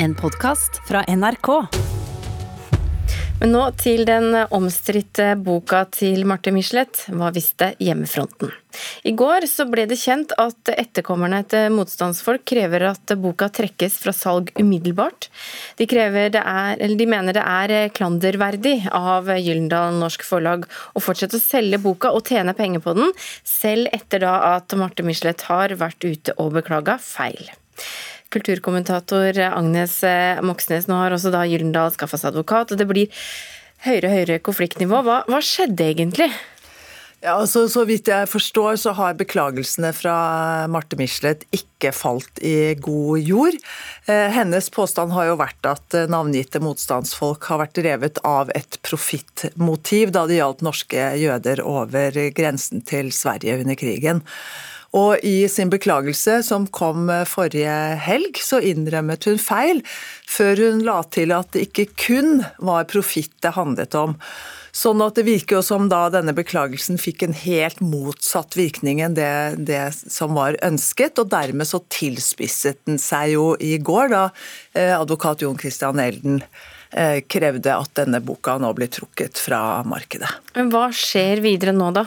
En podkast fra NRK. Men nå til den omstridte boka til Marte Michelet, Hva visste hjemmefronten? I går så ble det kjent at etterkommerne til motstandsfolk krever at boka trekkes fra salg umiddelbart. De, er, de mener det er klanderverdig av Gyldendal Norsk Forlag å fortsette å selge boka og tjene penger på den, selv etter da at Marte Michelet har vært ute og beklaga feil. Kulturkommentator Agnes eh, Moxnes, nå har også da Gyldendal skaffa seg advokat, og det blir høyere og høyere konfliktnivå. Hva, hva skjedde egentlig? Ja, altså, Så vidt jeg forstår, så har beklagelsene fra Marte Michelet ikke falt i god jord. Eh, hennes påstand har jo vært at navngitte motstandsfolk har vært drevet av et profittmotiv da det gjaldt norske jøder over grensen til Sverige under krigen. Og i sin beklagelse som kom forrige helg, så innrømmet hun feil, før hun la til at det ikke kun var profitt det handlet om. Sånn at det virker jo som da denne beklagelsen fikk en helt motsatt virkning enn det, det, som var ønsket, og dermed så tilspisset den seg jo i går, da eh, advokat Jon Christian Elden eh, krevde at denne boka nå blir trukket fra markedet. Men hva skjer videre nå, da?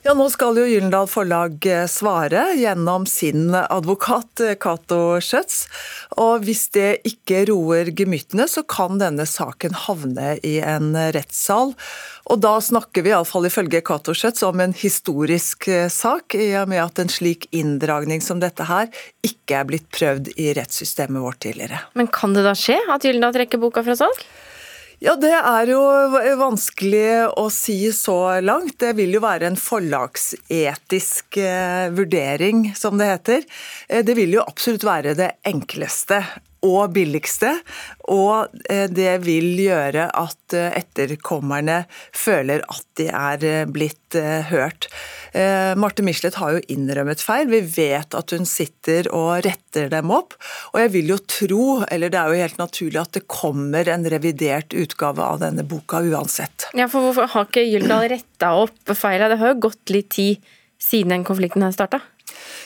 Ja, Nå skal jo Gyllendal Forlag eh, svare gjennom sin advokat eh, Cato Schjøtz. Og hvis det ikke roer gemyttene, så kan denne saken havne i en rettssal. Og da snakker vi iallfall ifølge Cato Schjøtz om en historisk eh, sak, i og med at en slik inndragning som dette her ikke er blitt prøvd i rettssystemet vårt tidligere. Men kan det da skje at Gyllendal trekker boka fra salg? Ja, Det er jo vanskelig å si så langt. Det vil jo være en forlagsetisk eh, vurdering, som det heter. Eh, det vil jo absolutt være det enkleste og billigste. Og eh, det vil gjøre at eh, etterkommerne føler at de er eh, blitt hørt. Marte Michelet har jo innrømmet feil. Vi vet at hun sitter og retter dem opp. Og jeg vil jo tro, eller det er jo helt naturlig, at det kommer en revidert utgave av denne boka uansett. Ja, for hvorfor har ikke Gyldal retta opp feila? Det har jo gått litt tid siden den konflikten her starta?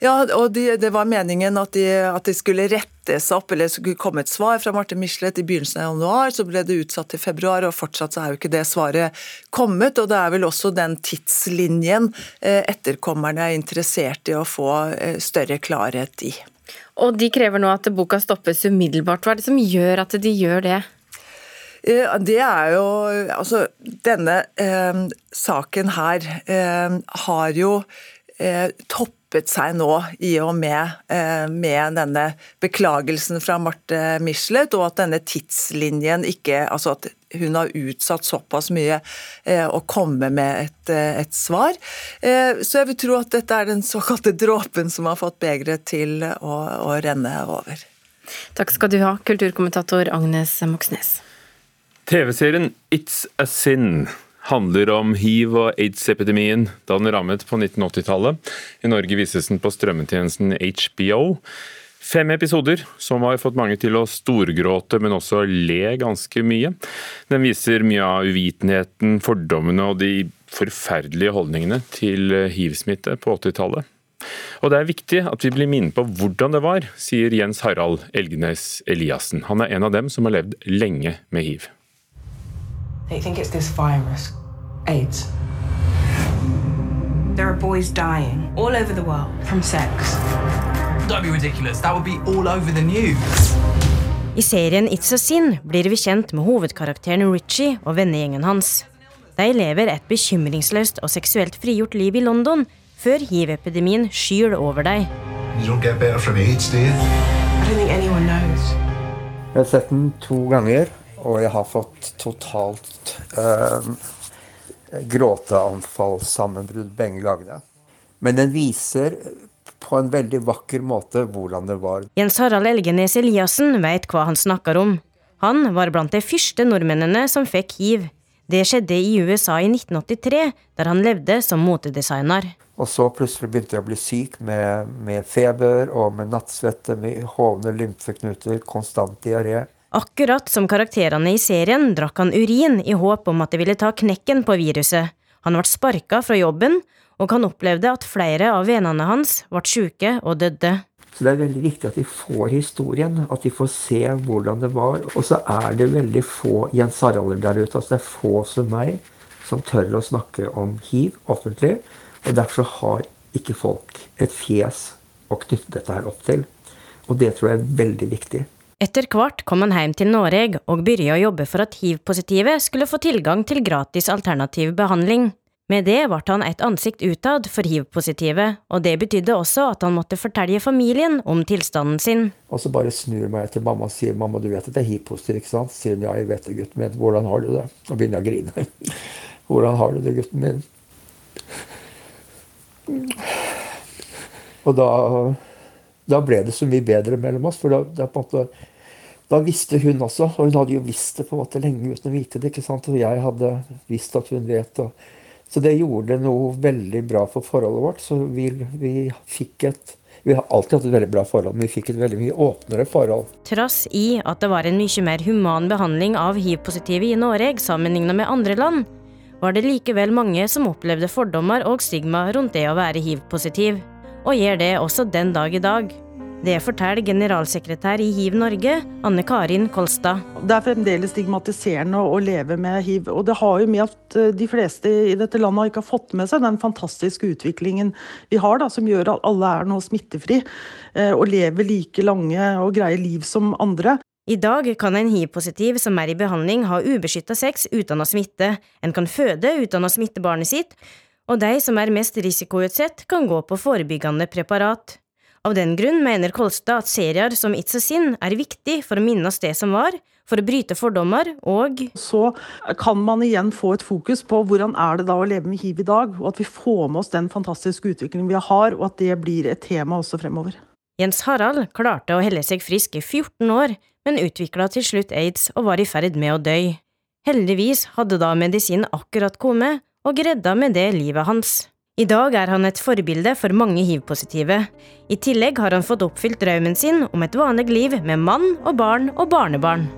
Ja, og de, det var meningen at de, at de, skulle rettes opp, eller skulle komme et svar fra Marte Michelet i begynnelsen av januar. Så ble det utsatt til februar, og fortsatt så er jo ikke det svaret kommet. Og det er vel også den tidslinjen eh, etterkommerne er interessert i å få eh, større klarhet i. Og de krever nå at boka stoppes umiddelbart. Hva er det som gjør at de gjør det? Eh, det er jo Altså, denne eh, saken her eh, har jo eh, topp seg nå i og med, eh, med denne beklagelsen fra Marte Michelet, og at denne tidslinjen ikke Altså at hun har utsatt såpass mye eh, å komme med et, et svar. Så jeg vil tro at dette er den såkalte dråpen som har fått begeret til å, å renne over. Takk skal du ha, kulturkommentator Agnes Moxnes. TV-serien It's a Sin handler om hiv- og aids-epidemien da den rammet på 1980-tallet. I Norge vises den på strømmetjenesten HBO. Fem episoder som har fått mange til å storgråte, men også le ganske mye. Den viser mye av uvitenheten, fordommene og de forferdelige holdningene til hiv-smitte på 80-tallet. Og det er viktig at vi blir minnet på hvordan det var, sier Jens Harald Elgenes Eliassen. Han er en av dem som har levd lenge med hiv. They think it's this virus, AIDS. There are boys dying all over the world from sex. Don't be ridiculous. That would be all over the news. I serien It's a Sin blir vi kjent med hovedkarakteren Richie og vennegjengen hans. De lever et bekymringsløst og seksuelt frigjort liv i London før hiv-epidemien skyr over dem. Jeg har sett den to ganger, og jeg har fått totalt eh, gråteanfallssammenbrudd begge gangene. Men den viser på en veldig vakker måte hvordan det var. Jens Harald Elgenes Eliassen vet hva han snakker om. Han var blant de første nordmennene som fikk hiv. Det skjedde i USA i 1983, der han levde som motedesigner. Og så plutselig begynte jeg å bli syk med, med feber og med nattsvette, med hovne lymfeknuter, konstant diaré. Akkurat som karakterene i serien drakk han urin i håp om at det ville ta knekken på viruset. Han ble sparka fra jobben, og han opplevde at flere av vennene hans ble syke og døde. Så det er veldig viktig at de får historien, at de får se hvordan det var. Og så er det veldig få Jens Haralder der ute. altså Det er få som meg som tør å snakke om hiv offentlig. Og derfor har ikke folk et fjes å knytte dette her opp til. Og det tror jeg er veldig viktig. Etter hvert kom han hjem til Norge og begynte å jobbe for at hiv-positive skulle få tilgang til gratis alternativ behandling. Med det ble han et ansikt utad for hiv-positive, og det betydde også at han måtte fortelle familien om tilstanden sin. Og så bare snur meg til mamma og sier 'mamma, du vet at jeg er hiv-positiv', ikke sant? Sier hun ja, jeg vet det, gutten min. Hvordan har du det? Og begynner jeg å grine. Hvordan har du det, gutten min? Og da, da ble det så mye bedre mellom oss, for da, da måte da visste hun også, og hun hadde jo visst det på en måte lenge uten å vite det. ikke sant? Og jeg hadde visst at hun vet. og så det gjorde noe veldig bra for forholdet vårt. Så vi, vi fikk et vi har alltid hatt et veldig bra forhold, men vi fikk et veldig mye åpnere forhold. Trass i at det var en mye mer human behandling av hiv-positive i Norge sammenlignet med andre land, var det likevel mange som opplevde fordommer og stigma rundt det å være hiv-positiv, og gjør det også den dag i dag. Det forteller generalsekretær i Hiv Norge, Anne Karin Kolstad. Det er fremdeles stigmatiserende å leve med hiv. Og det har jo med at eh, de fleste i dette landet ikke har fått med seg den fantastiske utviklingen vi har, da, som gjør at alle er nå smittefri eh, og lever like lange og greie liv som andre. I dag kan en hiv-positiv som er i behandling ha ubeskytta sex uten å smitte, en kan føde uten å smitte barnet sitt, og de som er mest risikoutsatt, kan gå på forebyggende preparat. Av den grunn mener Kolstad at serier som It's a Sin er viktig for å minnes det som var, for å bryte fordommer, og Så kan man igjen få et fokus på hvordan er det da å leve med hiv i dag, og at vi får med oss den fantastiske utviklingen vi har, og at det blir et tema også fremover. Jens Harald klarte å helle seg frisk i 14 år, men utvikla til slutt aids og var i ferd med å dø. Heldigvis hadde da medisinen akkurat kommet, og redda med det livet hans. I dag er han et forbilde for mange hiv-positive. I tillegg har han fått oppfylt drømmen sin om et vanlig liv med mann og barn og barnebarn.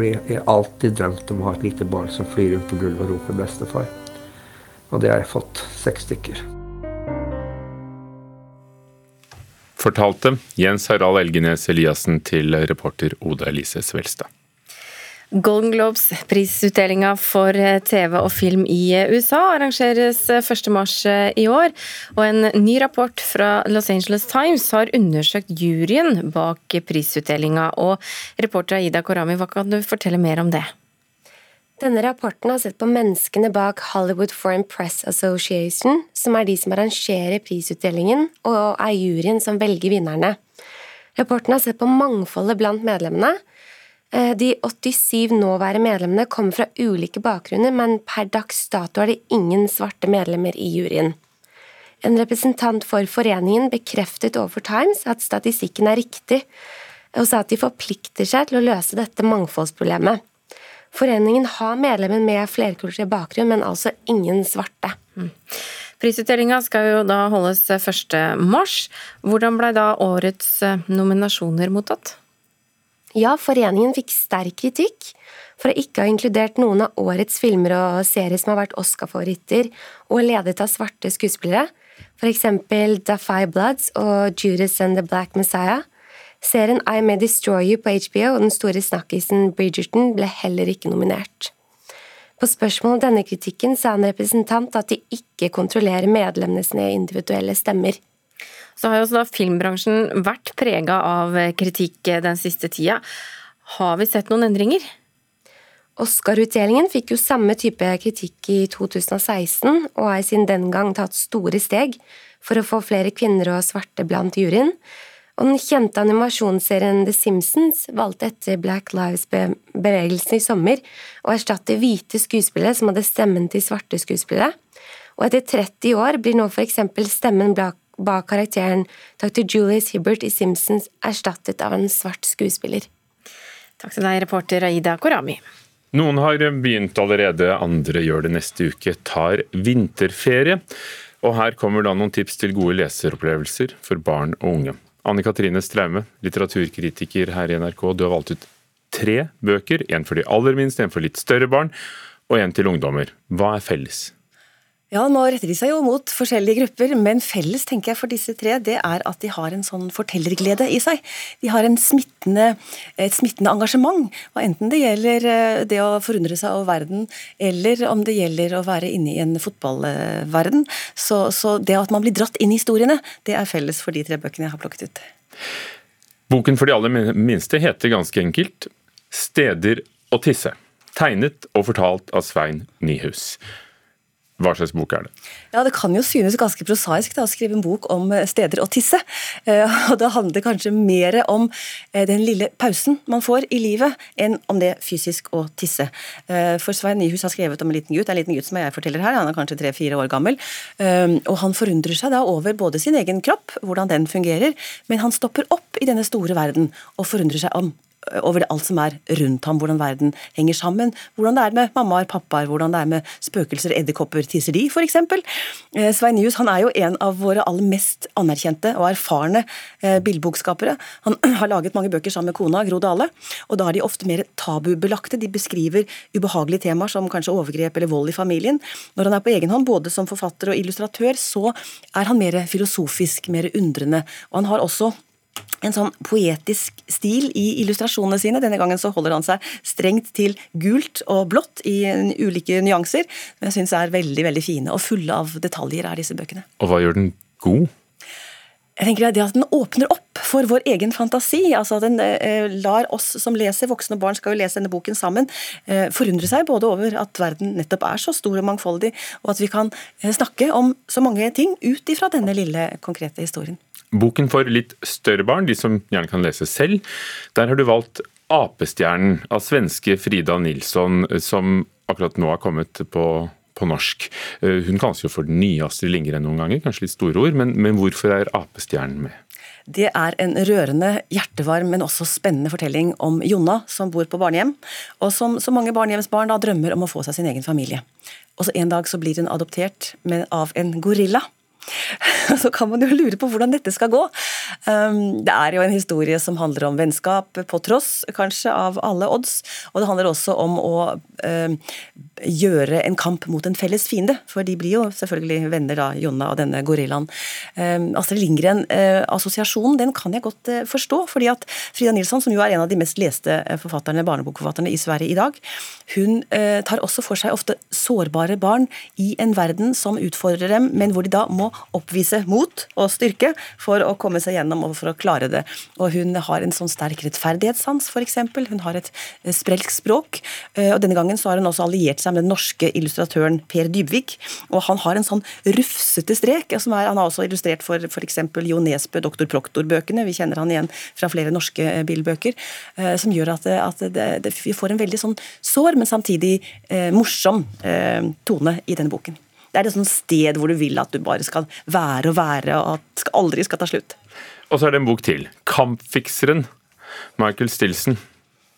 Jeg har alltid drømt om å ha et lite barn som flyr rundt på gulvet og roper 'bestefar'. Og det har jeg fått seks stykker. Fortalte Jens Harald Elgenes Eliassen til reporter Oda Elise Svelstad. Golden Globes-prisutdelinga for eh, TV og film i eh, USA arrangeres 1.3 eh, i år. Og en ny rapport fra Los Angeles Times har undersøkt juryen bak prisutdelinga. Og reporter Aida Korami, hva kan du fortelle mer om det? Denne rapporten har sett på menneskene bak Hollywood Foreign Press Association, som er de som arrangerer prisutdelingen, og er juryen som velger vinnerne. Rapporten har sett på mangfoldet blant medlemmene, de 87 nåværende medlemmene kommer fra ulike bakgrunner, men per dags dato er det ingen svarte medlemmer i juryen. En representant for foreningen bekreftet overfor Times at statistikken er riktig, og sa at de forplikter seg til å løse dette mangfoldsproblemet. Foreningen har medlemmer med flerkulturell bakgrunn, men altså ingen svarte. Mm. Prisutdelinga skal jo da holdes 1. mars. Hvordan blei da årets eh, nominasjoner mottatt? Ja, foreningen fikk sterk kritikk for å ikke ha inkludert noen av årets filmer og serier som har vært Oscar-favoritter og ledet av svarte skuespillere, eksempel The Five Bloods og Judas and the Black Messiah. Serien I May Destroy You på HBO og den store snakkisen Bridgerton ble heller ikke nominert. På spørsmål om denne kritikken sa en representant at de ikke kontrollerer medlemmene sine individuelle stemmer. Så har jo også da filmbransjen vært prega av kritikk den siste tida. Har vi sett noen endringer? Oscar-utdelingen fikk jo samme type kritikk i 2016, og har siden den gang tatt store steg for å få flere kvinner og svarte blant juryen. Og den kjente animasjonsserien The Simpsons valgte etter Black Lives-bevegelsen i sommer å erstatte hvite skuespillere som hadde stemmen til svarte skuespillere. Og etter 30 år blir nå eksempel stemmen Black bak karakteren Dr. Julius Hibbert i Simpsons erstattet av en svart skuespiller. Takk til deg, reporter Aida Korami. Noen har begynt allerede, andre gjør det neste uke, tar vinterferie. Og her kommer da noen tips til gode leseropplevelser for barn og unge. Anne Katrine Straume, litteraturkritiker her i NRK. Du har valgt ut tre bøker. En for de aller minste, en for litt større barn, og en til ungdommer. Hva er felles? Ja, nå retter de seg jo mot forskjellige grupper, men felles tenker jeg for disse tre, det er at de har en sånn fortellerglede i seg. De har smittende, et smittende engasjement. Og enten det gjelder eh, det å forundre seg over verden, eller om det gjelder å være inne i en fotballverden, så, så det at man blir dratt inn i historiene, det er felles for de tre bøkene jeg har plukket ut. Boken for de aller minste heter ganske enkelt 'Steder å tisse'. Tegnet og fortalt av Svein Nyhus. Hva slags bok er det? Ja, Det kan jo synes ganske prosaisk da, å skrive en bok om eh, steder å tisse. Eh, og Det handler kanskje mer om eh, den lille pausen man får i livet, enn om det fysisk å tisse. For Svein Nyhus har skrevet om en liten gutt, en liten gutt som jeg forteller her, han er kanskje tre-fire år gammel. Og Han forundrer seg da over både sin egen kropp, hvordan den fungerer, men han stopper opp i denne store verden og forundrer seg om over alt som er rundt ham, hvordan verden henger sammen. Hvordan det er med mammaer, pappaer, hvordan det er med spøkelser, edderkopper, tisser de, f.eks. Eh, Svein Nyhus han er jo en av våre aller mest anerkjente og erfarne eh, billedbokskapere. Han har laget mange bøker sammen med kona, Gro Dale, og da er de ofte mer tabubelagte. De beskriver ubehagelige temaer som kanskje overgrep eller vold i familien. Når han er på egen hånd, både som forfatter og illustratør, så er han mer filosofisk, mer undrende. Og han har også en sånn poetisk stil i illustrasjonene sine. Denne gangen så holder han seg strengt til gult og blått i ulike nyanser. Men jeg syns er veldig veldig fine og fulle av detaljer er disse bøkene. Og hva gjør den god? Jeg tenker det at Den åpner opp for vår egen fantasi. altså Den eh, lar oss som leser, voksne og barn skal jo lese denne boken sammen, eh, forundre seg både over at verden nettopp er så stor og mangfoldig, og at vi kan eh, snakke om så mange ting ut ifra denne lille, konkrete historien. Boken for litt større barn, de som gjerne kan lese selv, der har du valgt Apestjernen av svenske Frida Nilsson, som akkurat nå har kommet på, på norsk. Eh, hun kalles jo for den nye Astrid Lindgren noen ganger, kanskje litt store ord, men, men hvorfor er Apestjernen med? Det er en rørende, hjertevarm, men også spennende fortelling om Jonna som bor på barnehjem, og som så mange barnehjemsbarn da drømmer om å få seg sin egen familie. Og så En dag så blir hun adoptert av en gorilla. så kan man jo lure på hvordan dette skal gå. Um, det er jo en historie som handler om vennskap, på tross kanskje av alle odds. Og det handler også om å um, gjøre en kamp mot en felles fiende. For de blir jo selvfølgelig venner, da, Jonna og denne gorillaen. Um, Astrid Lindgren-assosiasjonen, uh, den kan jeg godt uh, forstå. fordi at Frida Nilsson, som jo er en av de mest leste uh, forfatterne, barnebokforfatterne i Sverige i dag, hun tar også for seg ofte sårbare barn i en verden som utfordrer dem, men hvor de da må oppvise mot og styrke for å komme seg gjennom og for å klare det. Og hun har en sånn sterk rettferdighetssans, f.eks. Hun har et eh, sprelsk språk. Eh, og denne gangen så har hun også alliert seg med den norske illustratøren Per Dybvik. Og han har en sånn rufsete strek. som er, Han har også illustrert for f.eks. Jo Nesbø, Doktor Proktor-bøkene. Vi kjenner han igjen fra flere norske bilbøker. bildbøker. Som gjør at, at det, det, vi får en veldig sånn sår, men samtidig eh, morsom eh, tone i denne boken. Det er et sånt sted hvor du vil at du bare skal være og være, og at det aldri skal ta slutt. Og så er det en bok til. 'Kampfikseren'. Michael Stilson.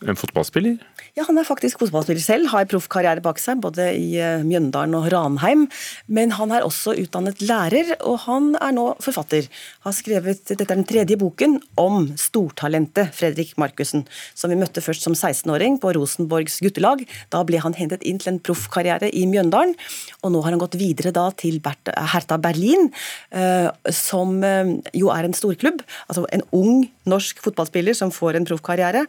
En fotballspiller? Ja, Han er faktisk fotballspiller selv, har proffkarriere bak seg, både i eh, Mjøndalen og Ranheim. Men han er også utdannet lærer, og han er nå forfatter. Har skrevet, Dette er den tredje boken om stortalentet Fredrik Markussen, som vi møtte først som 16-åring på Rosenborgs guttelag. Da ble han hentet inn til en proffkarriere i Mjøndalen, og nå har han gått videre da til Hertha Berlin, eh, som eh, jo er en storklubb. Altså en ung norsk fotballspiller som får en proffkarriere.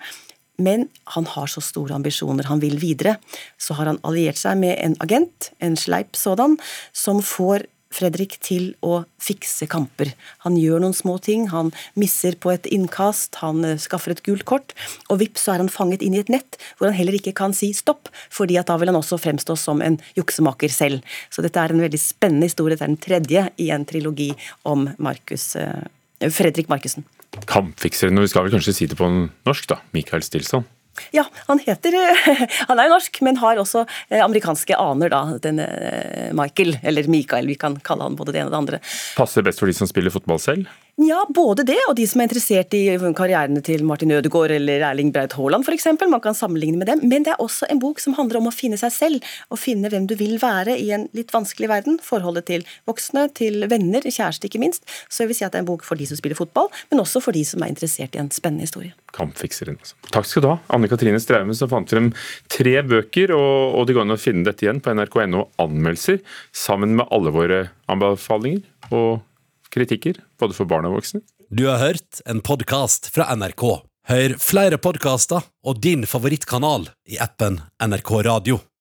Men han har så store ambisjoner, han vil videre. Så har han alliert seg med en agent, en sleip sådan, som får Fredrik til å fikse kamper. Han gjør noen små ting, han misser på et innkast, han eh, skaffer et gult kort, og vips så er han fanget inn i et nett hvor han heller ikke kan si stopp, fordi at da vil han også fremstå som en juksemaker selv. Så dette er en veldig spennende historie, det er den tredje i en trilogi om Markus, eh, Fredrik Markussen kampfikseren, og vi skal vel kanskje si det på norsk, da, Michael Stilson? Ja, han heter Han er jo norsk, men har også eh, amerikanske aner, da. Denne eh, Michael, eller Michael, vi kan kalle han både det ene og det andre. Passer best for de som spiller fotball selv? Ja, både det, og de som er interessert i karrierene til Martin Ødegaard eller Erling Braut Haaland f.eks. Man kan sammenligne med dem. Men det er også en bok som handler om å finne seg selv, og finne hvem du vil være i en litt vanskelig verden. Forholdet til voksne, til venner, kjæreste ikke minst. Så jeg vil si at det er en bok for de som spiller fotball, men også for de som er interessert i en spennende historie. Kampfikseren, altså. Takk skal du ha, Anne Katrine Straume, som fant frem tre bøker, og, og det går an å finne dette igjen på nrk.no anmeldelser, sammen med alle våre anbefalinger. og kritikker, både for barn og voksne. Du har hørt en podkast fra NRK. Hør flere podkaster og din favorittkanal i appen NRK Radio.